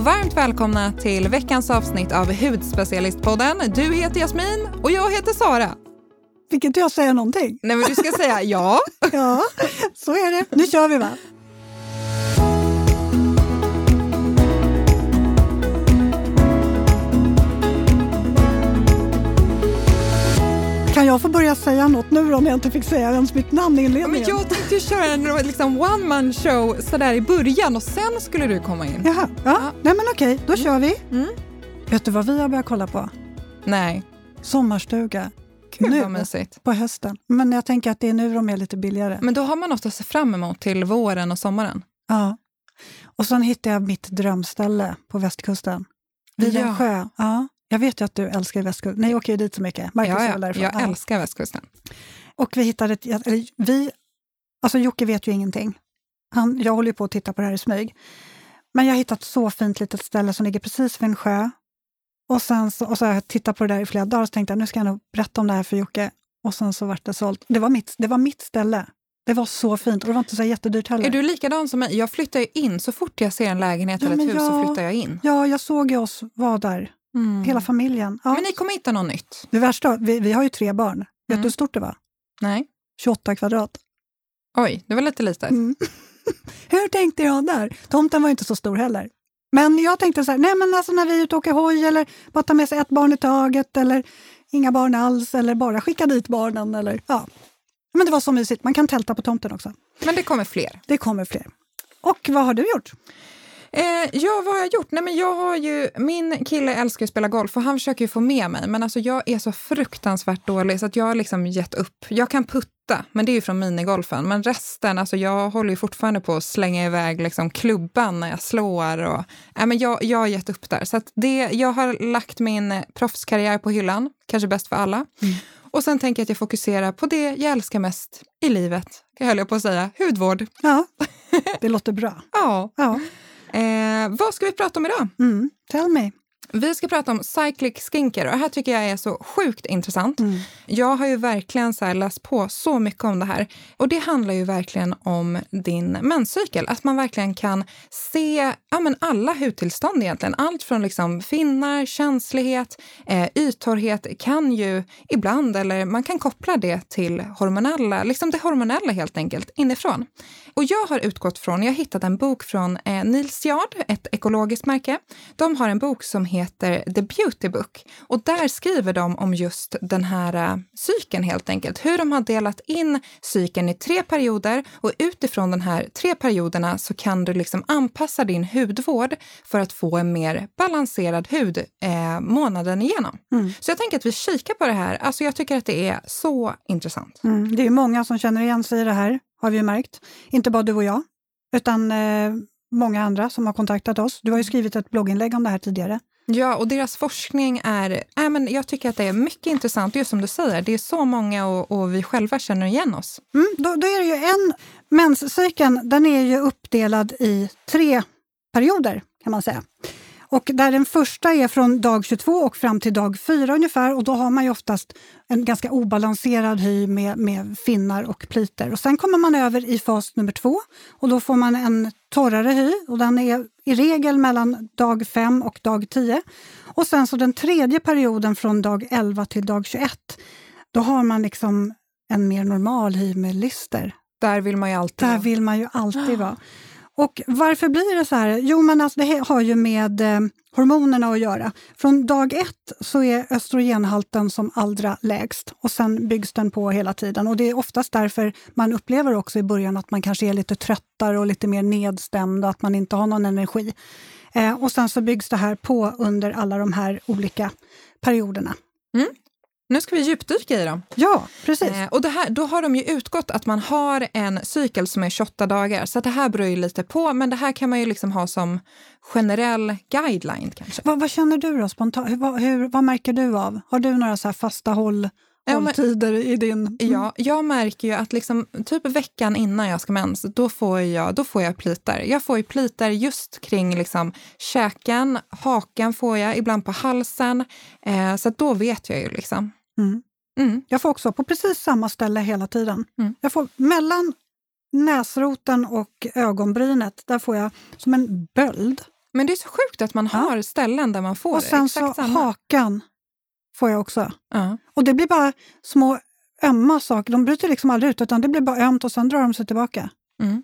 och varmt välkomna till veckans avsnitt av Hudspecialistpodden. Du heter Jasmin och jag heter Sara. Fick inte jag säga någonting? Nej, men du ska säga ja. ja, så är det. Nu kör vi va? Kan jag få börja säga något nu om jag inte fick säga ens mitt namn i inledningen? Men jag tänkte köra en liksom one man show sådär i början och sen skulle du komma in. Jaha, ja. ja. Nej men okej, då kör vi. Mm. Vet du vad vi har börjat kolla på? Nej. Sommarstuga. Gud nu, vad mysigt. På hösten. Men jag tänker att det är nu de är lite billigare. Men då har man något att se fram emot till våren och sommaren. Ja. Och sen hittade jag mitt drömställe på västkusten. Vid ja. en sjö. Ja. Jag vet ju att du älskar västkusten. Ni åker ju dit så mycket. Marcus ja, ja. jag ja. älskar västkusten. Och vi hittade ett, eller vi, alltså Jocke vet ju ingenting. Han, jag håller ju på att titta på det här i smyg. Men jag har hittat så fint litet ställe som ligger precis vid en sjö. Och sen så, och så har jag tittat på det där i flera dagar och tänkte jag nu ska jag nog berätta om det här för Jocke. Och sen så vart det sålt. Det var mitt, det var mitt ställe. Det var så fint och det var inte så jättedyrt heller. Är du likadan som mig? Jag flyttar ju in så fort jag ser en lägenhet ja, eller ett hus så flyttar jag in. Ja, jag såg ju oss vara där. Mm. Hela familjen. Ja. Men ni kommer hitta något nytt? Det värsta, vi, vi har ju tre barn. Vet mm. du hur stort det var? Nej. 28 kvadrat. Oj, det var lite litet. Mm. hur tänkte jag där? Tomten var inte så stor heller. Men jag tänkte så här, nej men alltså när vi är ute och åker hoj eller bara tar med sig ett barn i taget eller inga barn alls eller bara skicka dit barnen eller ja. Men det var så mysigt, man kan tälta på tomten också. Men det kommer fler? Det kommer fler. Och vad har du gjort? Eh, ja, vad har jag gjort? Nej, men jag har ju, min kille älskar att spela golf och han försöker ju få med mig. Men alltså, jag är så fruktansvärt dålig så att jag har liksom gett upp. Jag kan putta, men det är ju från minigolfen. Men resten, alltså, jag håller ju fortfarande på att slänga iväg liksom, klubban när jag slår. Och, äh, men jag, jag har gett upp där. Så det, jag har lagt min proffskarriär på hyllan, kanske bäst för alla. Mm. Och sen tänker jag att jag fokuserar på det jag älskar mest i livet, höll jag på att säga, hudvård. Ja, det låter bra. ja. ja. Eh, vad ska vi prata om idag? Mm, tell me. Vi ska prata om cyclic skincare och det här tycker jag är så sjukt intressant. Mm. Jag har ju verkligen så läst på så mycket om det här och det handlar ju verkligen om din menscykel. Att man verkligen kan se ja, men alla hudtillstånd egentligen. Allt från liksom finnar, känslighet, eh, yttorrhet kan ju ibland, eller man kan koppla det till hormonella, liksom det hormonella helt enkelt inifrån. Och jag har utgått från, jag hittat en bok från eh, Nils Yard, ett ekologiskt märke. De har en bok som heter The Beauty Book och där skriver de om just den här uh, cykeln helt enkelt. Hur de har delat in cykeln i tre perioder och utifrån de här tre perioderna så kan du liksom anpassa din hudvård för att få en mer balanserad hud eh, månaden igenom. Mm. Så jag tänker att vi kikar på det här. Alltså jag tycker att det är så intressant. Mm, det är många som känner igen sig i det här har vi märkt. Inte bara du och jag, utan eh, många andra som har kontaktat oss. Du har ju skrivit ett blogginlägg om det här tidigare. Ja, och deras forskning är... Äh, men jag tycker att det är mycket intressant. Just som du säger, det är så många och, och vi själva känner igen oss. Mm, då, då, är det ju en... Menscykeln den är ju uppdelad i tre perioder, kan man säga. Och där den första är från dag 22 och fram till dag 4 ungefär och då har man ju oftast en ganska obalanserad hy med, med finnar och pliter. Och sen kommer man över i fas nummer två och då får man en torrare hy och den är i regel mellan dag 5 och dag 10. Och sen så den tredje perioden från dag 11 till dag 21, då har man liksom en mer normal hy med lyster. Där vill man ju alltid Där vill man ju alltid vara. Och varför blir det så här? Jo, men alltså det har ju med eh, hormonerna att göra. Från dag ett så är östrogenhalten som allra lägst och sen byggs den på hela tiden. Och Det är oftast därför man upplever också i början att man kanske är lite tröttare och lite mer nedstämd och att man inte har någon energi. Eh, och sen så byggs det här på under alla de här olika perioderna. Mm. Nu ska vi djupdyka i dem. Ja, precis. Eh, och det här, då har de ju utgått att man har en cykel som är 28 dagar, så det här beror ju lite på, men det här kan man ju liksom ha som generell guideline kanske. Vad, vad känner du då spontant? Hur, hur, vad märker du av? Har du några så fasta håll? hålltider i din... Mm. Ja, jag märker ju att liksom, typ veckan innan jag ska mens, då får jag, då får jag plitar. Jag får ju plitar just kring liksom, käken, hakan får jag, ibland på halsen. Eh, så då vet jag ju liksom. Mm. Mm. Jag får också på precis samma ställe hela tiden. Mm. Jag får mellan näsroten och ögonbrynet, där får jag som en böld. Men det är så sjukt att man har ställen där man får Och sen så samma. hakan får jag också. Ja. Och det blir bara små ömma saker. De bryter liksom aldrig ut, utan det blir bara ömt och sen drar de sig tillbaka. Mm.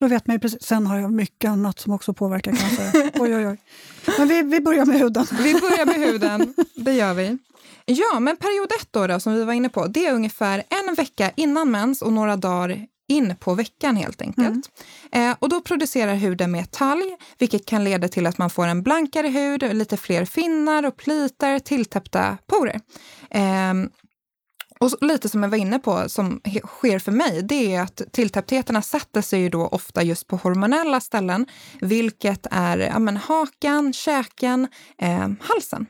Då vet man precis. Sen har jag mycket annat som också påverkar cancer. oj, oj, oj. Men vi, vi börjar med huden. Vi börjar med huden, det gör vi. Ja, men period ett då, då, som vi var inne på, det är ungefär en vecka innan mens och några dagar in på veckan helt enkelt. Mm. Eh, och då producerar huden mer talg, vilket kan leda till att man får en blankare hud, lite fler finnar och plitar, tilltäppta porer. Eh, och lite som jag var inne på, som sker för mig, det är att tilltäpptheterna sätter sig ju då ofta just på hormonella ställen, vilket är ja, men, hakan, käken, eh, halsen.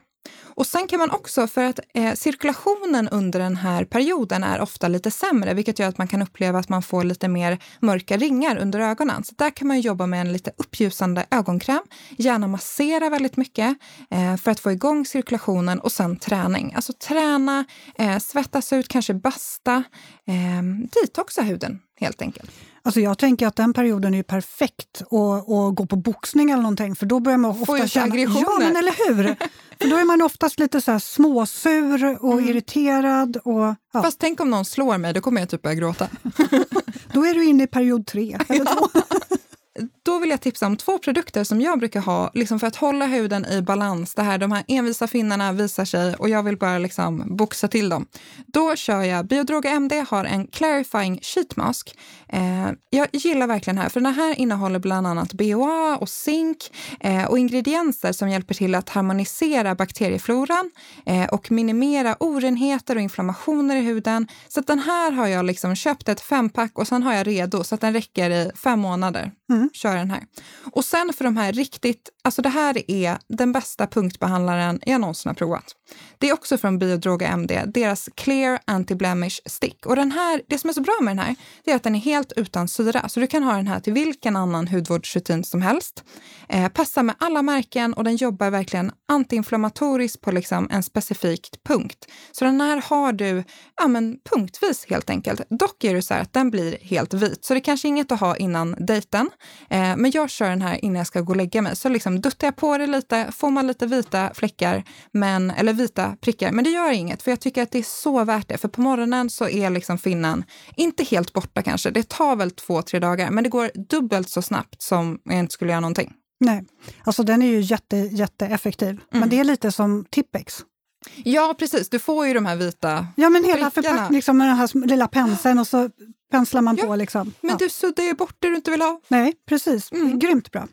Och sen kan man också, för att eh, cirkulationen under den här perioden är ofta lite sämre, vilket gör att man kan uppleva att man får lite mer mörka ringar under ögonen. Så där kan man jobba med en lite uppljusande ögonkräm, gärna massera väldigt mycket eh, för att få igång cirkulationen och sen träning. Alltså träna, eh, svettas ut, kanske basta, eh, detoxa huden helt enkelt. Alltså jag tänker att den perioden är perfekt att, att gå på boxning eller någonting, för då börjar man ofta Får känna... aggressioner. Ja, men eller hur! för då är man oftast lite så här småsur och mm. irriterad. Och, ja. Fast tänk om någon slår mig, då kommer jag typ börja gråta. då är du inne i period tre eller två. Då vill jag tipsa om två produkter som jag brukar ha liksom för att hålla huden i balans. Det här, de här envisa finnarna visar sig och jag vill bara liksom boxa till dem. Då kör jag Biodroga MD har en Clarifying Sheet Mask. Eh, jag gillar verkligen den här, för den här innehåller bland annat BHA och zink eh, och ingredienser som hjälper till att harmonisera bakteriefloran eh, och minimera orenheter och inflammationer i huden. Så den här har jag liksom köpt ett fempack och sen har jag redo så att den räcker i fem månader. Mm. Kör den här. Och sen för de här riktigt, alltså det här är den bästa punktbehandlaren jag någonsin har provat. Det är också från Biodroga MD, deras Clear Anti-Blemish Stick. Och den här, det som är så bra med den här, det är att den är helt utan syra. Så du kan ha den här till vilken annan hudvårdsrutin som helst. Eh, passar med alla märken och den jobbar verkligen antiinflammatoriskt på liksom en specifik punkt. Så den här har du ja, men punktvis helt enkelt. Dock är det så här att den blir helt vit, så det är kanske inget att ha innan dejten. Eh, men jag kör den här innan jag ska gå och lägga mig. Så liksom duttar jag på det lite, får man lite vita fläckar, men, eller vita prickar. Men det gör inget, för jag tycker att det är så värt det. För på morgonen så är liksom finnen inte helt borta kanske. Det tar väl två, tre dagar, men det går dubbelt så snabbt som jag inte skulle göra någonting. Nej, alltså den är ju jätte, jätteeffektiv. Mm. Men det är lite som Tippex. Ja, precis. Du får ju de här vita Ja, men hela förpackningen liksom, med den här lilla penseln och så penslar man ja, på. Liksom. Men ja. du suddar ju bort det du inte vill ha. Nej, precis. Mm. Grymt bra.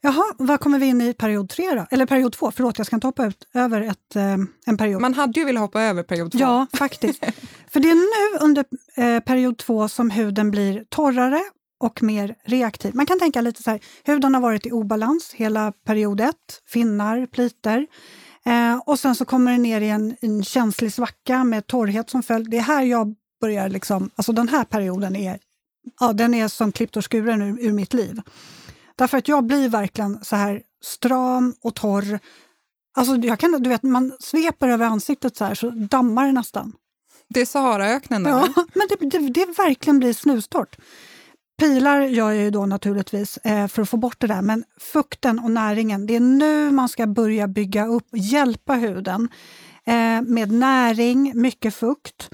Jaha, vad kommer vi in i period tre då? Eller period två, förlåt jag ska inte hoppa ut över ett, eh, en period. Man hade ju velat hoppa över period två. Ja, faktiskt. För det är nu under eh, period två som huden blir torrare och mer reaktiv. Man kan tänka lite så här, huden har varit i obalans hela period ett, finnar, pliter. Eh, och sen så kommer det ner i en, en känslig svacka med torrhet som följd. Det är här jag börjar liksom, alltså den här perioden är, ja, den är som klippt och skuren ur, ur mitt liv. Därför att jag blir verkligen så här stram och torr. Alltså jag kan, du vet, man sveper över ansiktet så här så dammar det nästan. Det är Saharaöknen? Ja, men det, det, det verkligen blir snustort. Pilar gör jag ju då naturligtvis eh, för att få bort det där, men fukten och näringen, det är nu man ska börja bygga upp, hjälpa huden eh, med näring, mycket fukt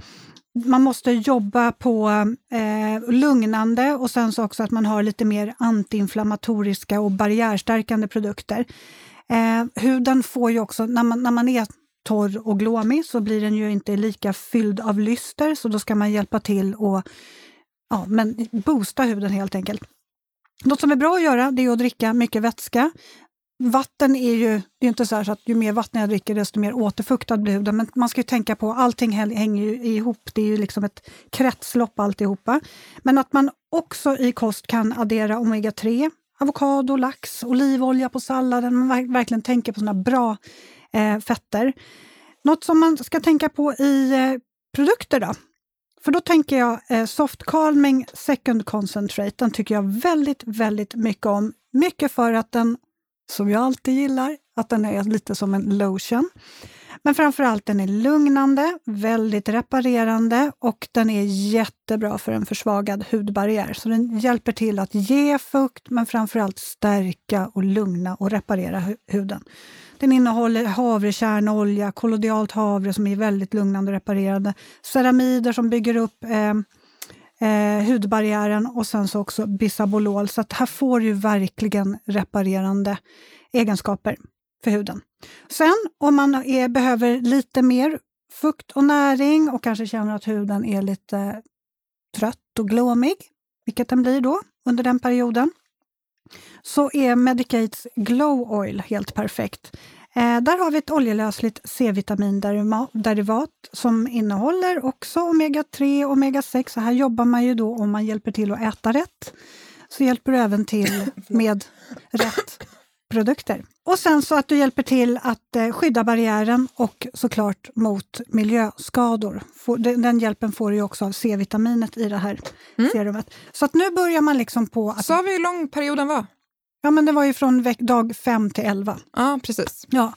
man måste jobba på eh, lugnande och sen så också att man har lite mer antiinflammatoriska och barriärstärkande produkter. Eh, huden får ju också, när man, när man är torr och glåmig så blir den ju inte lika fylld av lyster så då ska man hjälpa till att ja, men boosta huden helt enkelt. Något som är bra att göra det är att dricka mycket vätska vatten är ju, det är inte så, så att ju mer vatten jag dricker desto mer återfuktad blir huden. Men man ska ju tänka på, allting hänger ju ihop. Det är ju liksom ett kretslopp alltihopa. Men att man också i kost kan addera omega-3, avokado, lax, olivolja på salladen. Man verkligen tänker på sådana bra eh, fetter. Något som man ska tänka på i eh, produkter då? För då tänker jag eh, Soft Calming Second Concentrate. Den tycker jag väldigt, väldigt mycket om. Mycket för att den som jag alltid gillar, att den är lite som en lotion. Men framförallt den är lugnande, väldigt reparerande och den är jättebra för en försvagad hudbarriär. Så den hjälper till att ge fukt men framförallt stärka och lugna och reparera huden. Den innehåller havrekärnolja, kollodialt havre som är väldigt lugnande och reparerande, ceramider som bygger upp eh, eh, hudbarriären och sen så också bisabolol. Så att här får du verkligen reparerande egenskaper för huden. Sen om man är, behöver lite mer fukt och näring och kanske känner att huden är lite trött och glåmig, vilket den blir då under den perioden, så är Medicates Glow Oil helt perfekt. Eh, där har vi ett oljelösligt C-vitaminderivat som innehåller också omega-3 och omega-6. Så här jobbar man ju då om man hjälper till att äta rätt. Så hjälper du även till med rätt produkter. Och sen så att du hjälper till att eh, skydda barriären och såklart mot miljöskador. den, den, hjälpen får du också av C-vitaminet i det här mm. serumet. Så att nu börjar man liksom på... Att, Sa vi hur lång perioden var? Ja, men det var ju från dag 5 till 11. Ja, precis. Ja.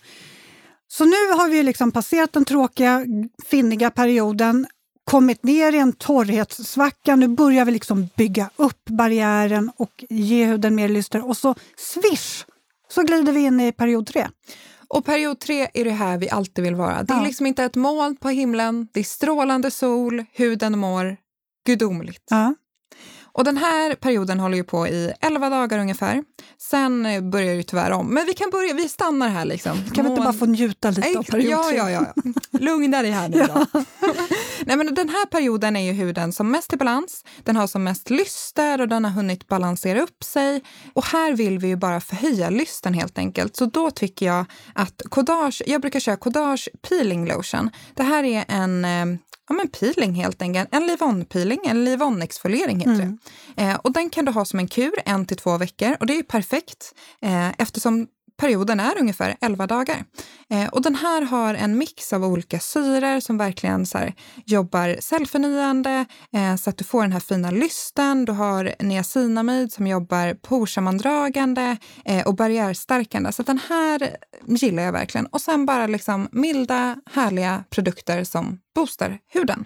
Så nu har vi liksom passerat den tråkiga, finniga perioden, kommit ner i en torrhetssvacka. Nu börjar vi liksom bygga upp barriären och ge huden mer lyster och så swish så glider vi in i period tre. Och period tre är det här vi alltid vill vara. Det är ja. liksom inte ett moln på himlen, det är strålande sol, huden mår gudomligt. Ja. Och den här perioden håller ju på i 11 dagar ungefär. Sen börjar det tyvärr om. Men vi kan börja, vi stannar här liksom. Kan vi inte bara få njuta lite Nej, av period ja, ja, ja. Lugna dig här nu då. Nej, men den här perioden är ju huden som mest i balans. Den har som mest lyster och den har hunnit balansera upp sig. Och här vill vi ju bara förhöja lysten helt enkelt. Så då tycker jag att Kodage, jag brukar köra Kodage peeling lotion. Det här är en eh, Ja, men peeling helt enkelt. En Livon-peeling, en Livon-exfoliering heter mm. det. Eh, och den kan du ha som en kur en till två veckor och det är perfekt eh, eftersom perioden är ungefär 11 dagar. Eh, och den här har en mix av olika syror som verkligen så här, jobbar cellförnyande eh, så att du får den här fina lysten. Du har niacinamid som jobbar porsammandragande eh, och barriärstärkande. Så den här gillar jag verkligen. Och sen bara liksom milda, härliga produkter som boostar huden.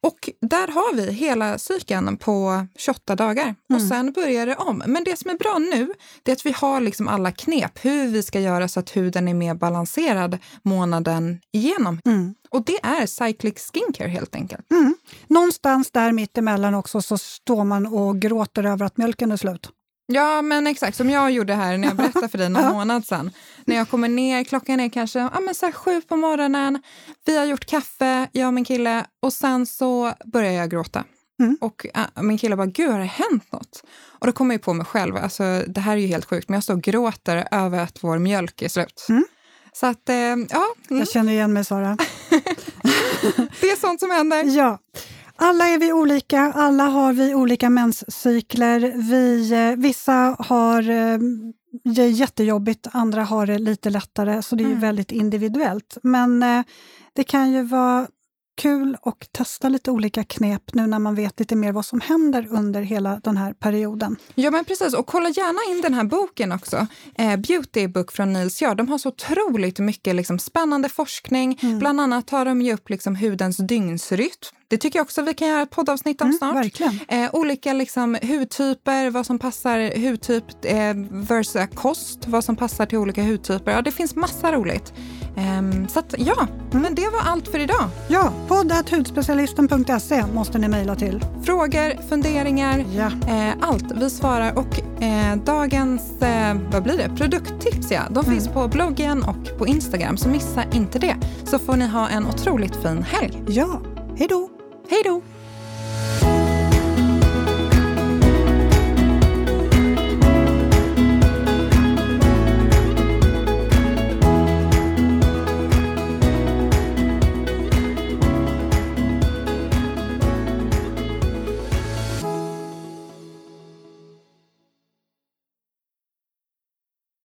Och där har vi hela cykeln på 28 dagar och mm. sen börjar det om. Men det som är bra nu är att vi har liksom alla knep hur vi ska göra så att huden är mer balanserad månaden igenom. Mm. Och det är Cyclic Skincare helt enkelt. Mm. Någonstans där mittemellan också så står man och gråter över att mjölken är slut. Ja, men exakt som jag gjorde här när jag berättade för dig någon månad sedan. När jag kommer ner, klockan är kanske ja, men så sju på morgonen, vi har gjort kaffe, jag och min kille, och sen så börjar jag gråta. Mm. Och äh, min kille bara, gud har det hänt något? Och då kommer jag på mig själv, alltså det här är ju helt sjukt, men jag står och gråter över att vår mjölk är slut. Mm. Så att, eh, ja. Mm. Jag känner igen mig Sara. det är sånt som händer. Ja. Alla är vi olika, alla har vi olika menscykler. Vi, eh, vissa har eh, det jättejobbigt, andra har det lite lättare, så det är mm. väldigt individuellt. Men eh, det kan ju vara kul att testa lite olika knep nu när man vet lite mer vad som händer under hela den här perioden. Ja, men precis. Och kolla gärna in den här boken också. Eh, Beauty Book från Nils Jahr. De har så otroligt mycket liksom, spännande forskning. Mm. Bland annat tar de ju upp liksom, hudens dygnsrytm. Det tycker jag också vi kan göra ett poddavsnitt om mm, snart. Verkligen. Eh, olika liksom, hudtyper, vad som passar hudtyp eh, versus kost, vad som passar till olika hudtyper. Ja, det finns massa roligt. Um, så att, ja, mm. men det var allt för idag. Ja, podd.hudspecialisten.se måste ni mejla till. Frågor, funderingar, ja. eh, allt. Vi svarar. Och eh, dagens eh, vad blir det? produkttips, ja, de mm. finns på bloggen och på Instagram, så missa inte det. Så får ni ha en otroligt fin helg. Ja, hej då! Hej då!